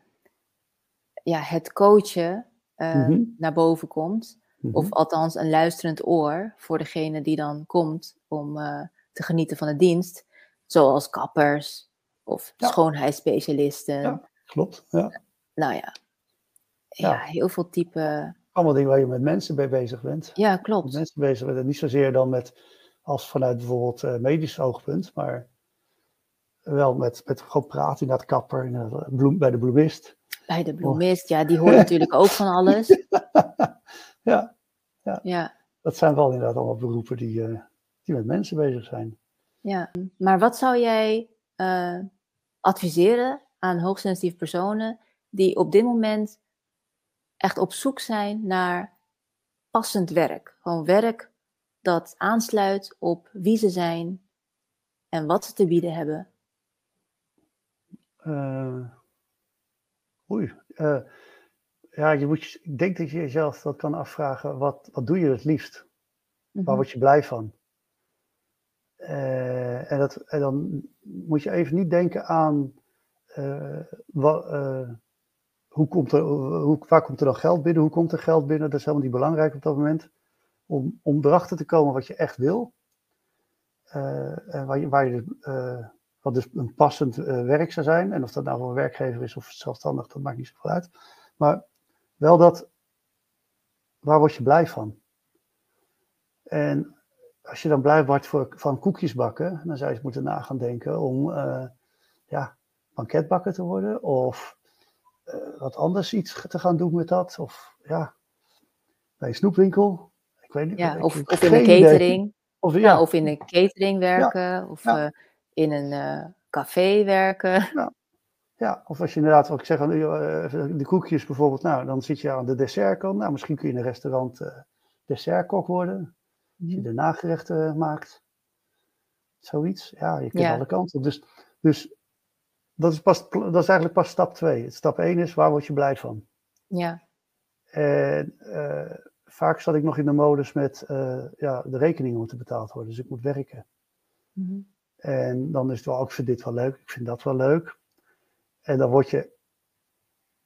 ja, het coachen mm -hmm. naar boven komt. Mm -hmm. Of althans een luisterend oor voor degene die dan komt om uh, te genieten van de dienst. Zoals kappers of ja. schoonheidsspecialisten. Ja, klopt. Ja. Nou ja. ja, heel veel type. Allemaal dingen waar je met mensen mee bezig bent. Ja, klopt. Met mensen bezig bent. En niet zozeer dan met, als vanuit bijvoorbeeld uh, medisch oogpunt, maar wel met, met gewoon praten naar het kapper, naar bloem, bij de bloemist. Bij de bloemist, ja, die hoort natuurlijk ook van alles. ja, ja. ja. Dat zijn wel inderdaad allemaal beroepen die, uh, die met mensen bezig zijn. Ja, maar wat zou jij uh, adviseren aan hoogsensitieve personen die op dit moment echt op zoek zijn naar passend werk? Gewoon werk dat aansluit op wie ze zijn en wat ze te bieden hebben. Uh, oei. Uh, ja, je moet, ik denk dat je jezelf dat kan afvragen. Wat, wat doe je het liefst? Waar word je blij van? Uh, en, dat, en dan moet je even niet denken aan wat, hoe komt er, hoe, waar komt er dan geld binnen? Hoe komt er geld binnen? Dat is helemaal niet belangrijk op dat moment. Om, om erachter te komen wat je echt wil. en waar je, waar je wat dus een passend uh, werk zou zijn. En of dat nou voor een werkgever is of zelfstandig, dat maakt niet zoveel uit. Maar wel dat, waar word je blij van? En als je dan blij wordt voor, van koekjes bakken, dan zou je eens moeten na gaan denken om uh, ja, banketbakker te worden. Of uh, wat anders iets te gaan doen met dat. Of ja, bij een snoepwinkel. Ik weet niet. Ja, of, of in een catering. Of, ja. ja. of in een catering werken. Ja. Of ja in een uh, café werken. Ja. ja, of als je inderdaad, wat ik zeg, uh, de koekjes bijvoorbeeld, nou, dan zit je aan de dessertkant. Nou, misschien kun je in een restaurant uh, dessertkok worden. Als je de nagerechten maakt. Zoiets. Ja, je kunt ja. alle kanten. Dus, dus dat, is pas, dat is eigenlijk pas stap 2. Stap 1 is, waar word je blij van? Ja. En vaak zat ik nog in de modus met, ja, de rekeningen moeten betaald worden. Dus ik moet werken. Mm -hmm. En dan is het wel, ook vind dit wel leuk, ik vind dat wel leuk. En dan word je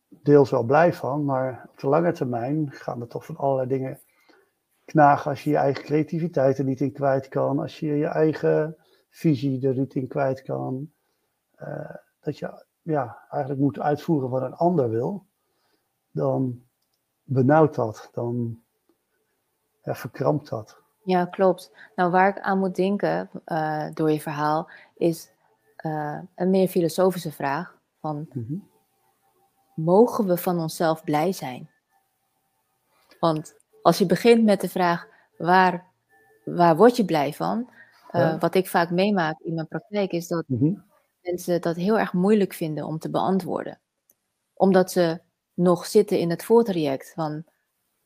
deels wel blij van, maar op de lange termijn gaan er toch van allerlei dingen knagen als je je eigen creativiteit er niet in kwijt kan, als je je eigen visie er niet in kwijt kan. Uh, dat je ja, eigenlijk moet uitvoeren wat een ander wil, dan benauwt dat, dan verkrampt dat. Ja, klopt. Nou, waar ik aan moet denken uh, door je verhaal is uh, een meer filosofische vraag van mm -hmm. mogen we van onszelf blij zijn? Want als je begint met de vraag waar, waar word je blij van? Uh, ja. Wat ik vaak meemaak in mijn praktijk is dat mm -hmm. mensen dat heel erg moeilijk vinden om te beantwoorden. Omdat ze nog zitten in het voortraject van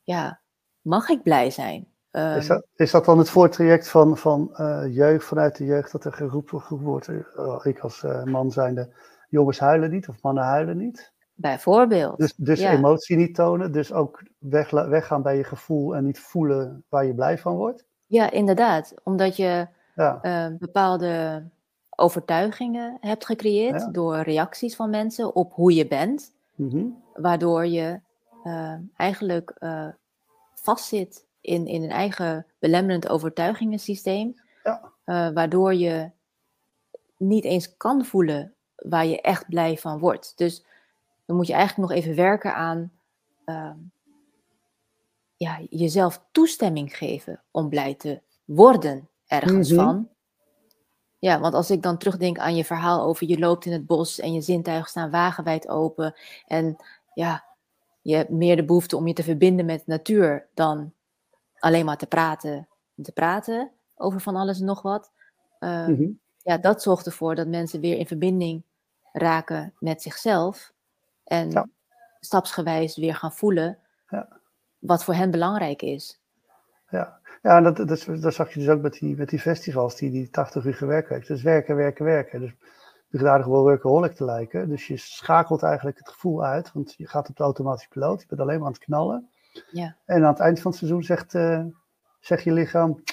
ja, mag ik blij zijn? Um, is, dat, is, dat, dan het voortraject van, van uh, jeugd, vanuit de jeugd, dat er geroepen, wordt, uh, ik als uh, man zijnde, jongens huilen niet of mannen huilen niet? Bijvoorbeeld. Dus, dus ja. emotie niet tonen, dus ook weg, weggaan bij je gevoel en niet voelen waar je blij van wordt? Ja, inderdaad. Omdat je ja. bepaalde overtuigingen hebt gecreëerd ja. door reacties van mensen op hoe je bent, mm -hmm. waardoor je eigenlijk vastzit in, in een eigen belemmerend overtuigingensysteem, ja. uh, waardoor je niet eens kan voelen waar je echt blij van wordt. Dus dan moet je eigenlijk nog even werken aan uh, ja, jezelf toestemming geven om blij te worden ergens Mhm. van. Ja, want als ik dan terugdenk aan je verhaal over je loopt in het bos en je zintuigen staan wagenwijd open. En ja, je hebt meer de behoefte om je te verbinden met natuur dan alleen maar te praten, te praten over van alles en nog wat. Uh, Mhm. Ja, dat zorgt ervoor dat mensen weer in verbinding raken met zichzelf. En Ja. stapsgewijs weer gaan voelen Ja. wat voor hen belangrijk is. Ja, ja dat, dat, dat zag je dus ook met die, met die festivals, die, die 80 uur werkweek. Dus werken, werken, werken. Dus begint aardig wel workaholic te lijken. Dus je schakelt eigenlijk het gevoel uit, want je gaat op de automatische piloot. Je bent alleen maar aan het knallen. Ja. En aan het eind van het seizoen zegt, eh, zegt je lichaam,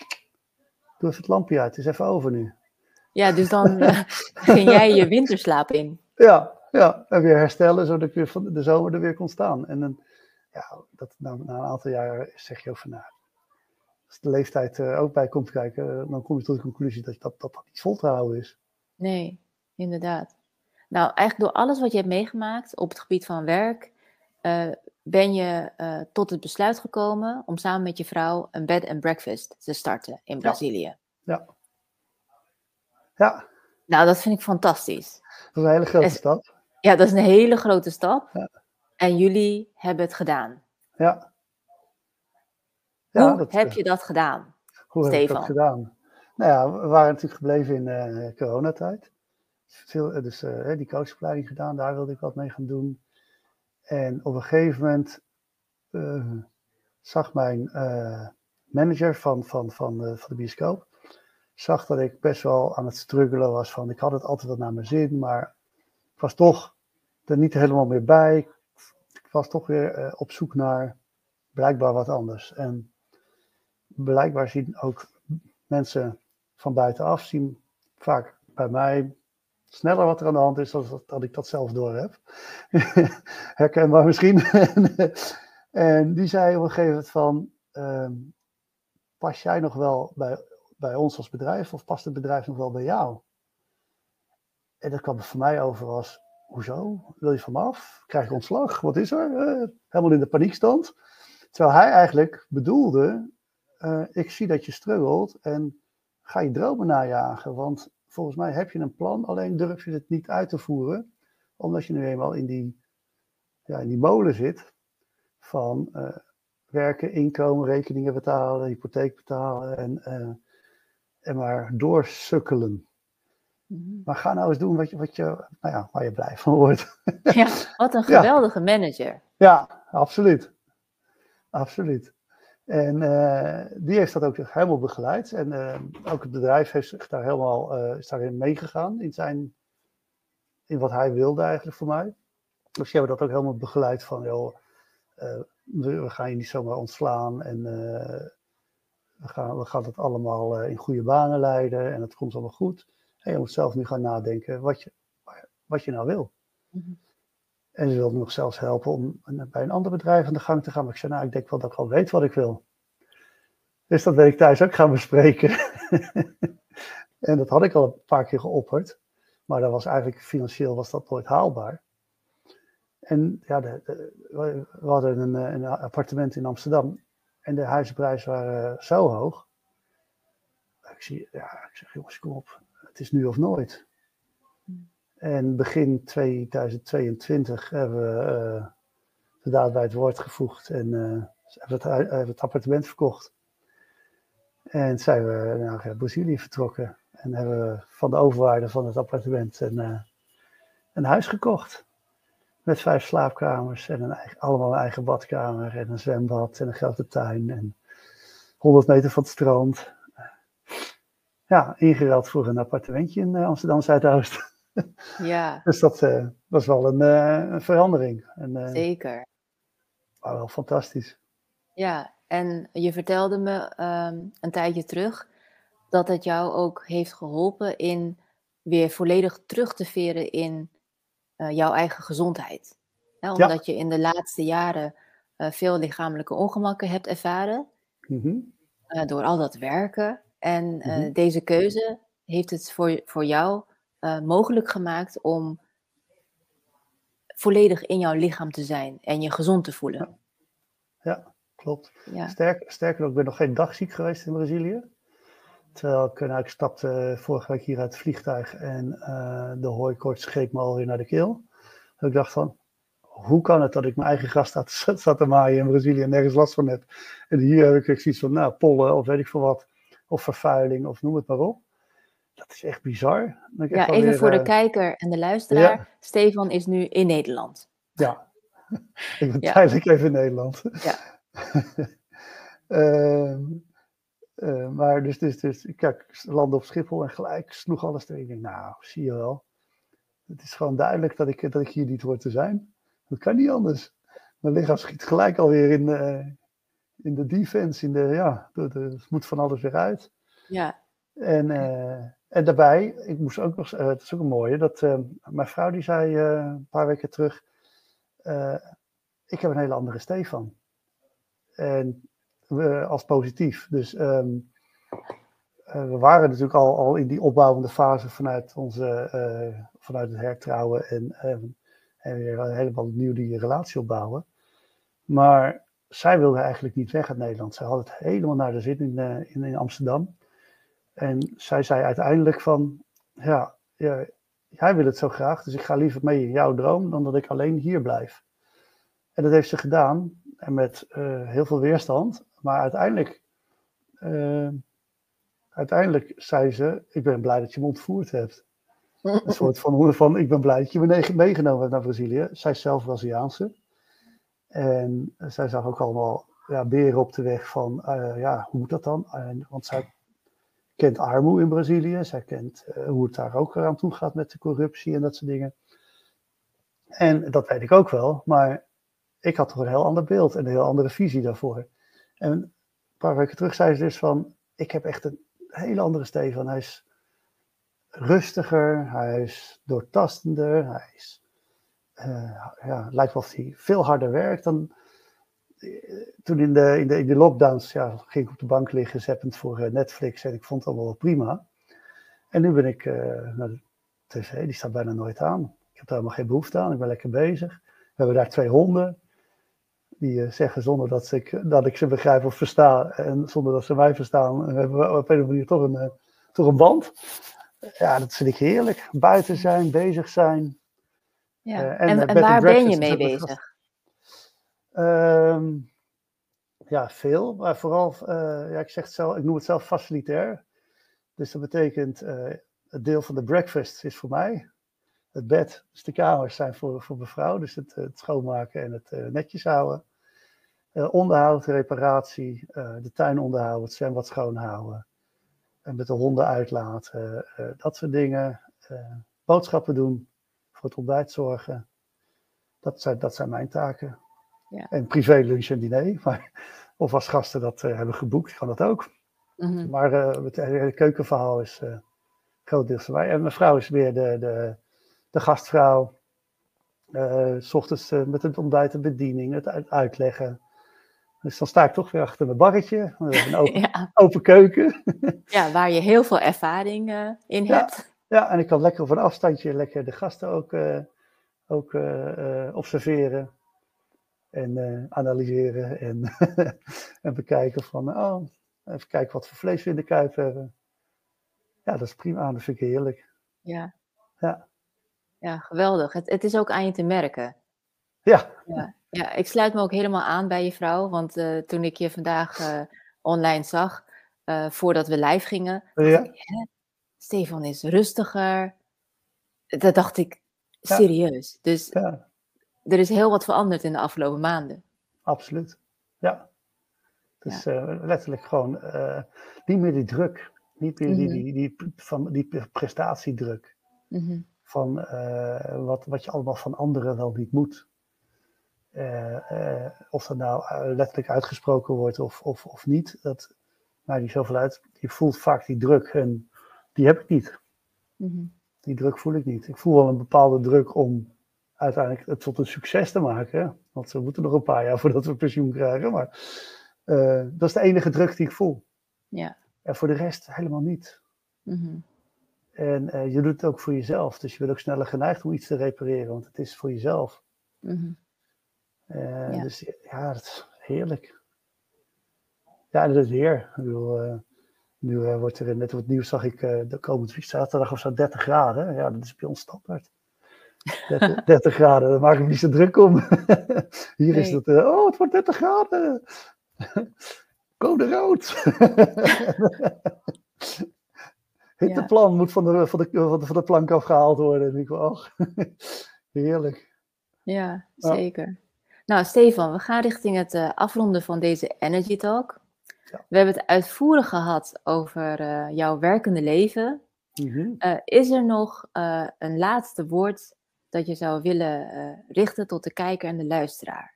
doe even het lampje uit, het is even over nu. Ja, dus dan eh, ging jij je winterslaap in. Ja, ja, en weer herstellen, zodat ik weer van de zomer er weer kon staan. En dan, ja, dat, na, na een aantal jaren zeg je ook van, nou, als de leeftijd uh, ook bij komt kijken, dan kom je tot de conclusie dat dat, dat, dat niet vol te houden is. Nee, inderdaad. Nou, eigenlijk door alles wat je hebt meegemaakt op het gebied van werk, uh, ben je tot het besluit gekomen om samen met je vrouw een bed and breakfast te starten in Brazilië. Ja. ja. ja. Nou, dat vind ik fantastisch. Dat is een hele grote en, stap. Ja, dat is een hele grote stap. Ja. En jullie hebben het gedaan. Ja. ja hoe dat, heb je dat gedaan? Hoe Stefan? heb ik dat gedaan? Nou ja, we waren natuurlijk gebleven in uh, coronatijd. Veel, dus uh, die coachopleiding gedaan, daar wilde ik wat mee gaan doen. En op een gegeven moment uh, zag mijn manager van, van, van, van de bioscoop, zag dat ik best wel aan het struggelen was van, ik had het altijd wel naar mijn zin, maar ik was toch er niet helemaal meer bij. Ik was toch weer op zoek naar blijkbaar wat anders. En blijkbaar zien ook mensen van buitenaf, zien vaak bij mij sneller wat er aan de hand is dan dat, ik dat zelf door heb. Herkenbaar misschien. en die zei op een gegeven moment van, uh, pas jij nog wel bij, bij ons als bedrijf of past het bedrijf nog wel bij jou? En dat kwam voor mij over als, hoezo? Wil je van me af? Krijg ik ontslag? Wat is er? Uh, helemaal in de paniekstand. Terwijl hij eigenlijk bedoelde, uh, ik zie dat je struggelt en ga je dromen najagen. Want volgens mij heb je een plan, alleen durf je het niet uit te voeren. Omdat je nu eenmaal in die, ja, in die molen zit van uh, werken, inkomen, rekeningen betalen, hypotheek betalen en, uh, en maar doorsukkelen. Mhm. Maar ga nou eens doen wat je, wat je, nou ja, waar je blij van wordt. Ja, wat een geweldige ja. manager. Ja, absoluut. Absoluut. En uh, die heeft dat ook helemaal begeleid. En uh, ook het bedrijf heeft zich daar helemaal, uh, is daarin meegegaan. In, zijn, in wat hij wilde eigenlijk voor mij. Dus die hebben dat ook helemaal begeleid van, joh, we, we, gaan je niet zomaar ontslaan. En we, gaan, we gaan het allemaal in goede banen leiden. En het komt allemaal goed. En je moet zelf nu gaan nadenken wat je, wat je nou wil. -hmm. En ze wilden nog zelfs helpen om bij een ander bedrijf aan de gang te gaan. Maar ik zei, nou, ik denk wel dat ik al weet wat ik wil. Dus dat ben ik thuis ook gaan bespreken. en dat had ik al een paar keer geopperd. Maar dat was eigenlijk financieel was dat nooit haalbaar. En ja, de, we hadden een, een, appartement in Amsterdam. En de huizenprijzen waren zo hoog. Ik, zie, ja, ik zeg, jongens, kom op. Het is nu of nooit. En begin 2022 hebben we uh, de daad bij het woord gevoegd en uh, hebben, het, hebben het appartement verkocht. En zijn we naar Brazilië vertrokken en hebben we van de overwaarde van het appartement een, een huis gekocht. Met vijf slaapkamers en een eigen, allemaal een eigen badkamer en een zwembad en een grote tuin en 100 meter van het strand. Ja, ingeruild voor een appartementje in Amsterdam Zuidoost. Ja. Dus dat uh, was wel een, uh, een verandering. En, uh, Zeker. Maar wel fantastisch. Ja, en je vertelde me um, een tijdje terug dat het jou ook heeft geholpen in weer volledig terug te veren in jouw eigen gezondheid. Omdat ja. je in de laatste jaren veel lichamelijke ongemakken hebt ervaren mm -hmm. door al dat werken. En -hmm. deze keuze heeft het voor, voor jou uh, mogelijk gemaakt om volledig in jouw lichaam te zijn en je gezond te voelen. Ja, ja klopt. Ja. Sterk, sterker nog, ik ben nog geen dag ziek geweest in Brazilië. Terwijl ik, nou, ik stapte vorige week hier uit het vliegtuig en uh, de hooikoorts greep me alweer naar de keel. ik dacht van, hoe kan het dat ik mijn eigen gast staat, staat te maaien in Brazilië en nergens last van heb. En hier heb ik zoiets van, nou, pollen of weet ik veel wat. Of vervuiling of noem het maar op. Dat is echt bizar. Ja, even voor de kijker en de luisteraar. Stefan is nu in Nederland. Ja, ik ben tijdelijk even in Nederland. Ja. uh, uh, maar dus, dus, dus, kijk, landde op Schiphol en gelijk sloeg alles erin. Ik denk, nou, zie je wel. Het is gewoon duidelijk dat ik, dat ik hier niet hoor te zijn. Dat kan niet anders. Mijn lichaam schiet gelijk alweer in, uh, in de defense. In de, ja, het moet van alles weer uit. Ja. En, uh, en daarbij, ik moest ook nog, het is ook een mooie, dat mijn vrouw die zei een paar weken terug, ik heb een hele andere Stefan. En als positief. Dus um, we waren natuurlijk al, al in die opbouwende fase vanuit, onze, vanuit het hertrouwen en, um, en weer helemaal opnieuw die relatie opbouwen. Maar zij wilde eigenlijk niet weg uit Nederland. Zij had het helemaal naar de zin in, in, in, Amsterdam. En zij zei uiteindelijk van, ja, ja, jij wil het zo graag, dus ik ga liever mee in jouw droom dan dat ik alleen hier blijf. En dat heeft ze gedaan. En met uh, heel veel weerstand. Maar uiteindelijk, uh, uiteindelijk zei ze: Ik ben blij dat je me ontvoerd hebt. Een soort van, van: Ik ben blij dat je me meegenomen hebt naar Brazilië. Zij is zelf Braziliaanse. En zij zag ook allemaal ja, beren op de weg van: uh, Ja, hoe moet dat dan? En, want zij kent armoede in Brazilië. Zij kent uh, hoe het daar ook aan toe gaat met de corruptie en dat soort dingen. En dat weet ik ook wel. Maar ik had toch een heel ander beeld en een heel andere visie daarvoor. En een paar weken terug zei ze dus van, ik heb echt een hele andere Stefan. Hij is rustiger, hij is doortastender, hij is, uh, ja, lijkt wel of hij veel harder werkt dan... Eh, toen in de, in de, in de lockdowns ja, ging ik op de bank liggen, zeppend voor uh, Netflix en ik vond het allemaal wel prima. En nu ben ik uh, naar de tv, die staat bijna nooit aan. Ik heb daar helemaal geen behoefte aan, ik ben lekker bezig. We hebben daar twee honden. Die uh, zeggen zonder dat ik, dat ik ze begrijp of versta. En zonder dat ze mij verstaan. En hebben we op een of andere manier toch een, uh, toch een band. Ja, dat vind ik heerlijk. Buiten zijn, bezig zijn. Ja. En, en, en waar ben je mee bezig? Um, ja, veel. Maar vooral, ja, ik, zeg het zelf, ik noem het zelf facilitair. Dus dat betekent, het deel van de breakfast is voor mij het bed, dus de kamers zijn voor, voor mevrouw. Dus het, het schoonmaken en het netjes houden. Uh, onderhoud, reparatie, de tuin onderhouden, het zwembad schoonhouden. En met de honden uitlaten, dat soort dingen. boodschappen doen, voor het ontbijt zorgen. Dat zijn, dat zijn mijn taken. Ja. En privé lunch en diner. Maar, of als gasten dat hebben geboekt, kan dat ook. Mm -hmm. Maar het hele keukenverhaal is groot deel van mij. En mijn vrouw is weer de, de de gastvrouw. Uh, s ochtends uh, met het ontbijt en bediening, het uitleggen. Dus dan sta ik toch weer achter mijn barretje. Een open, ja. open keuken. ja, waar je heel veel ervaring uh, in ja, hebt. Ja, en ik kan lekker op een afstandje lekker de gasten ook, ook observeren. En analyseren en, en bekijken van, oh, even kijken wat voor vlees we in de kuip hebben. Ja, dat is prima, dat vind ik heerlijk. Ja. Ja. Ja, geweldig. Het, het is ook aan je te merken. Ja. ja. Ja, ik sluit me ook helemaal aan bij je vrouw. Want uh, toen ik je vandaag uh, online zag, uh, voordat we live gingen, ja. ik, Stefan is rustiger. Dat dacht ik serieus. Ja. Dus ja. Er is heel wat veranderd in de afgelopen maanden. Absoluut. Ja. Dus letterlijk gewoon niet meer die druk. Niet meer die, mm -hmm. die, die, van, die prestatiedruk. Mm -hmm van uh, wat, wat je allemaal van anderen wel niet moet. Of dat nou letterlijk uitgesproken wordt of, of, of niet, dat maakt niet zoveel uit. Je voelt vaak die druk en die heb ik niet. Mm -hmm. Die druk voel ik niet. Ik voel wel een bepaalde druk om uiteindelijk het tot een succes te maken. Want we moeten nog een paar jaar voordat we pensioen krijgen. Maar dat is de enige druk die ik voel. Ja. En voor de rest helemaal niet. Mm -hmm. En uh, je doet het ook voor jezelf. Dus je bent ook sneller geneigd om iets te repareren, want het is voor jezelf. Mm -hmm. uh, ja. Dus ja, dat is heerlijk. Ja, dat is weer. Ik bedoel, Nu wordt er net wat nieuws, zag ik de komende zaterdag of zo 30 graden. Ja, dat is bij ons standaard. 30, 30 graden, daar maak ik me niet zo druk om. Hier nee. is het, uh, oh, het wordt 30 graden. Code rood. Hitteplan ja. moet van de, van, de, van, de, van de plank afgehaald worden. En ik, oh, heerlijk. Ja, zeker. Nou, Stefan, we gaan richting het uh, afronden van deze Energy Talk. Ja. We hebben het uitvoerig gehad over uh, jouw werkende leven. Mm -hmm. uh, is er nog een laatste woord dat je zou willen richten tot de kijker en de luisteraar?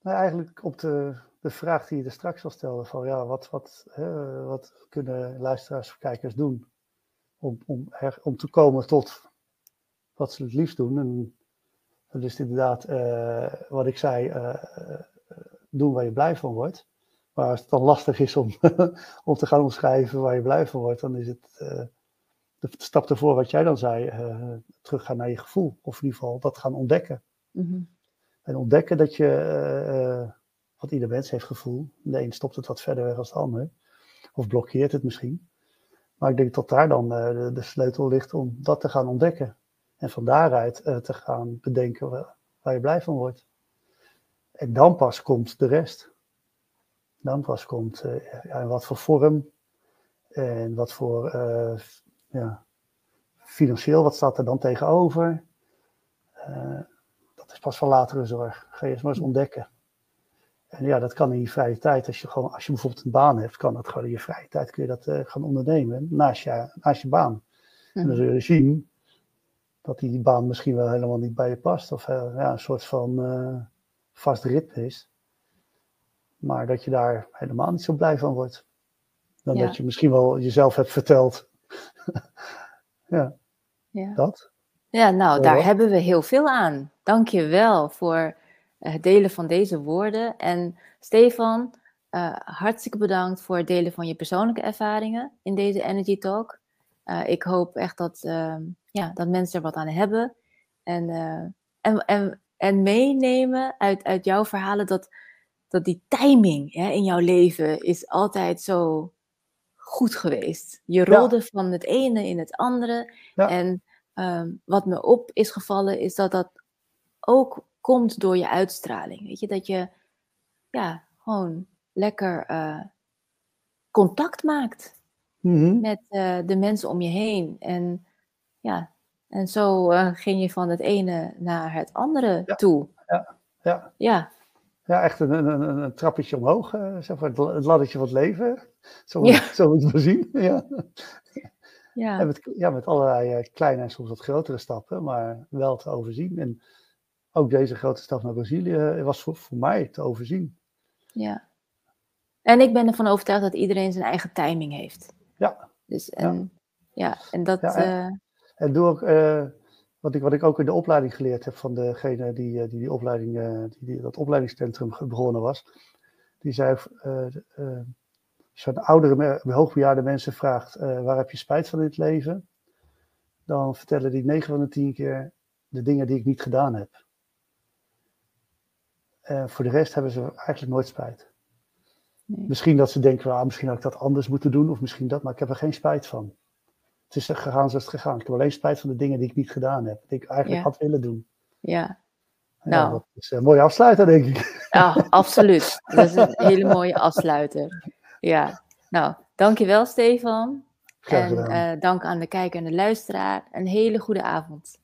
Nou, eigenlijk op de, de vraag die je er straks al stelde: van ja, wat, wat, hè, wat kunnen luisteraars of kijkers doen om, om, om te komen tot wat ze het liefst doen? En dat is inderdaad uh, wat ik zei, uh, doen waar je blij van wordt. Maar als het dan lastig is om, om te gaan omschrijven waar je blij van wordt, dan is het de stap ervoor wat jij dan zei, teruggaan naar je gevoel. Of in ieder geval dat gaan ontdekken. Mm -hmm. En ontdekken dat je, want ieder mens heeft gevoel. De een stopt het wat verder weg als de ander. Of blokkeert het misschien. Maar ik denk dat daar dan de, de sleutel ligt om dat te gaan ontdekken. En van daaruit uh, te gaan bedenken waar, waar, je blij van wordt. En dan pas komt de rest. Dan pas komt uh, ja, wat voor vorm en wat voor uh, ja, financieel, wat staat er dan tegenover. dat is pas van latere zorg. Ga je eens maar eens ontdekken. En ja, dat kan in je vrije tijd. Als je, gewoon, als je bijvoorbeeld een baan hebt, kan dat gewoon in je vrije tijd kun je dat gaan ondernemen naast je, naast je baan. En dan zul je zien dat die baan misschien wel helemaal niet bij je past. Of uh, ja, een soort van vast ritme is. Maar dat je daar helemaal niet zo blij van wordt. Dan ja. dat je misschien wel jezelf hebt verteld. Ja. ja. Dat. Ja, nou, daar hebben we heel veel aan. Dank je wel voor het delen van deze woorden. En Stefan, uh, hartstikke bedankt voor het delen van je persoonlijke ervaringen in deze Energy Talk. Uh, ik hoop echt dat, uh, ja, dat mensen er wat aan hebben. En, en, en, en meenemen uit, uit jouw verhalen dat, dat die timing hè, in jouw leven is altijd zo goed geweest. Je rolde ja. van het ene in het andere. Ja. En um, wat me op is gevallen is dat dat ook komt door je uitstraling. Weet je, dat je ja, gewoon lekker contact maakt mm-hmm. met uh, de mensen om je heen. En ja, en zo uh, ging je van het ene naar het andere ja. toe. Ja, ja. ja. Ja, echt een, een, een trappetje omhoog, uh, zeg maar, het laddertje van het leven. Zo, ja. zo moet je zien. Ja. Ja. En met, ja, met allerlei kleine en soms wat grotere stappen, maar wel te overzien. En ook deze grote stap naar Brazilië was voor, voor mij te overzien. Ja. En ik ben ervan overtuigd dat iedereen zijn eigen timing heeft. Ja. Dus en, ja. ja en dat. Ja, en, uh... en doe ook, uh, wat, ik, wat ik ook in de opleiding geleerd heb van degene die die, die opleiding, uh, die, die, dat opleidingscentrum begonnen was. Die zei, als je aan oudere, hoogbejaarde mensen vraagt, waar heb je spijt van in het leven? Dan vertellen die 9 van de 10 keer de dingen die ik niet gedaan heb. voor de rest hebben ze eigenlijk nooit spijt. Nee. Misschien dat ze denken, ah, misschien had ik dat anders moeten doen, of misschien dat, maar ik heb er geen spijt van. Het is gegaan zoals het gegaan. Ik heb alleen spijt van de dingen die ik niet gedaan heb, die ik eigenlijk ja. had willen doen. Ja. ja nou. Dat is een mooie afsluiter, denk ik. Ja, absoluut. Dat is een hele mooie afsluiter. Ja. Nou, dankjewel Stefan. En uh, dank aan de kijker en de luisteraar. Een hele goede avond.